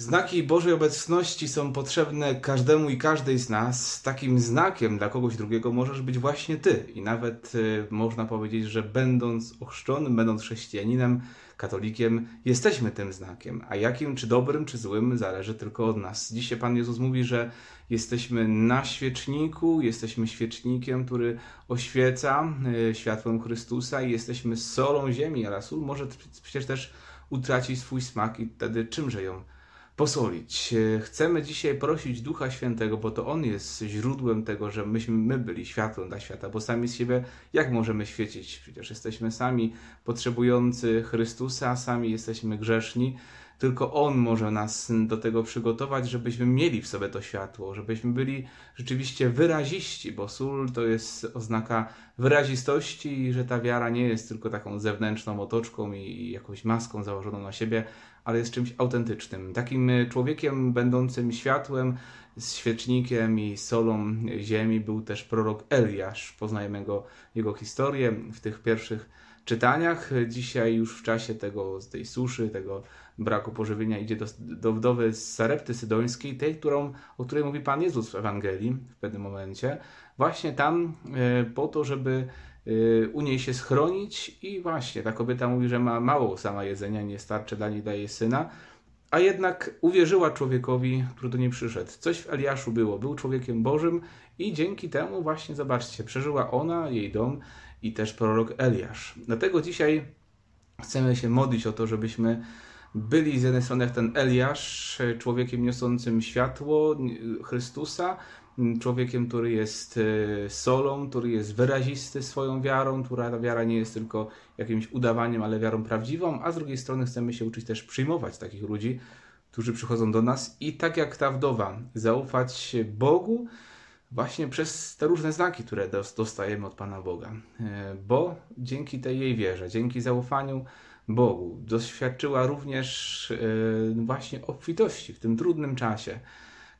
znaki Bożej obecności są potrzebne każdemu i każdej z nas. Takim znakiem dla kogoś drugiego możesz być właśnie ty. I nawet y, można powiedzieć, że będąc ochrzczonym, będąc chrześcijaninem, katolikiem, jesteśmy tym znakiem. A jakim, czy dobrym, czy złym, zależy tylko od nas. Dzisiaj Pan Jezus mówi, że jesteśmy na świeczniku, jesteśmy świecznikiem, który oświeca y, światłem Chrystusa i jesteśmy solą ziemi, ale sól może przecież też utracić swój smak i wtedy czymże ją posolić. Chcemy dzisiaj prosić Ducha Świętego, bo to On jest źródłem tego, że myśmy my byli światłem dla świata, bo sami z siebie jak możemy świecić? Przecież jesteśmy sami potrzebujący Chrystusa, sami jesteśmy grzeszni. Tylko On może nas do tego przygotować, żebyśmy mieli w sobie to światło, żebyśmy byli rzeczywiście wyraziści, bo sól to jest oznaka wyrazistości i że ta wiara nie jest tylko taką zewnętrzną otoczką i jakąś maską założoną na siebie, ale jest czymś autentycznym. Takim człowiekiem będącym światłem, świecznikiem i solą ziemi był też prorok Eliasz. Poznajemy go, jego historię w tych pierwszych czytaniach. Dzisiaj już w czasie tego, tej suszy, tego braku pożywienia idzie do, do wdowy z Sarepty Sydońskiej, tej, którą, o której mówi Pan Jezus w Ewangelii w pewnym momencie. Właśnie tam e, po to, żeby e, u niej się schronić i właśnie ta kobieta mówi, że ma mało sama jedzenia, nie starczy dla niej daje syna, a jednak uwierzyła człowiekowi, który do niej przyszedł. Coś w Eliaszu było, był człowiekiem Bożym i dzięki temu właśnie, zobaczcie, przeżyła ona, jej dom i też prorok Eliasz. Dlatego dzisiaj chcemy się modlić o to, żebyśmy byli z jednej strony jak ten Eliasz, człowiekiem niosącym światło Chrystusa, człowiekiem, który jest e, solą, który jest wyrazisty swoją wiarą, która ta wiara nie jest tylko jakimś udawaniem, ale wiarą prawdziwą, a z drugiej strony chcemy się uczyć też przyjmować takich ludzi, którzy przychodzą do nas i tak jak ta wdowa, zaufać Bogu, właśnie przez te różne znaki, które dostajemy od Pana Boga. E, bo dzięki tej jej wierze, dzięki zaufaniu Bogu, doświadczyła również e, właśnie obfitości w tym trudnym czasie.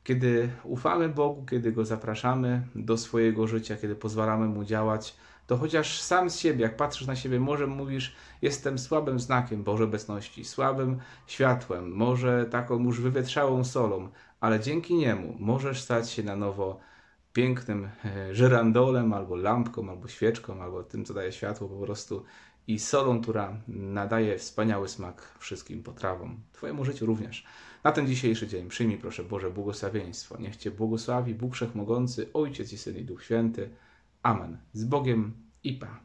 Kiedy ufamy Bogu, kiedy Go zapraszamy do swojego życia, kiedy pozwalamy Mu działać, to chociaż sam z siebie, jak patrzysz na siebie, może mówisz, jestem słabym znakiem Bożej obecności, słabym światłem, może taką już wywietrzałą solą, ale dzięki niemu możesz stać się na nowo pięknym e, żyrandolem, albo lampką, albo świeczką, albo tym, co daje światło po prostu i solą, która nadaje wspaniały smak wszystkim potrawom, Twojemu życiu również. Na ten dzisiejszy dzień przyjmij proszę Boże błogosławieństwo. Niech Cię błogosławi Bóg Wszechmogący, Ojciec i Syn i Duch Święty. Amen. Z Bogiem i Pa.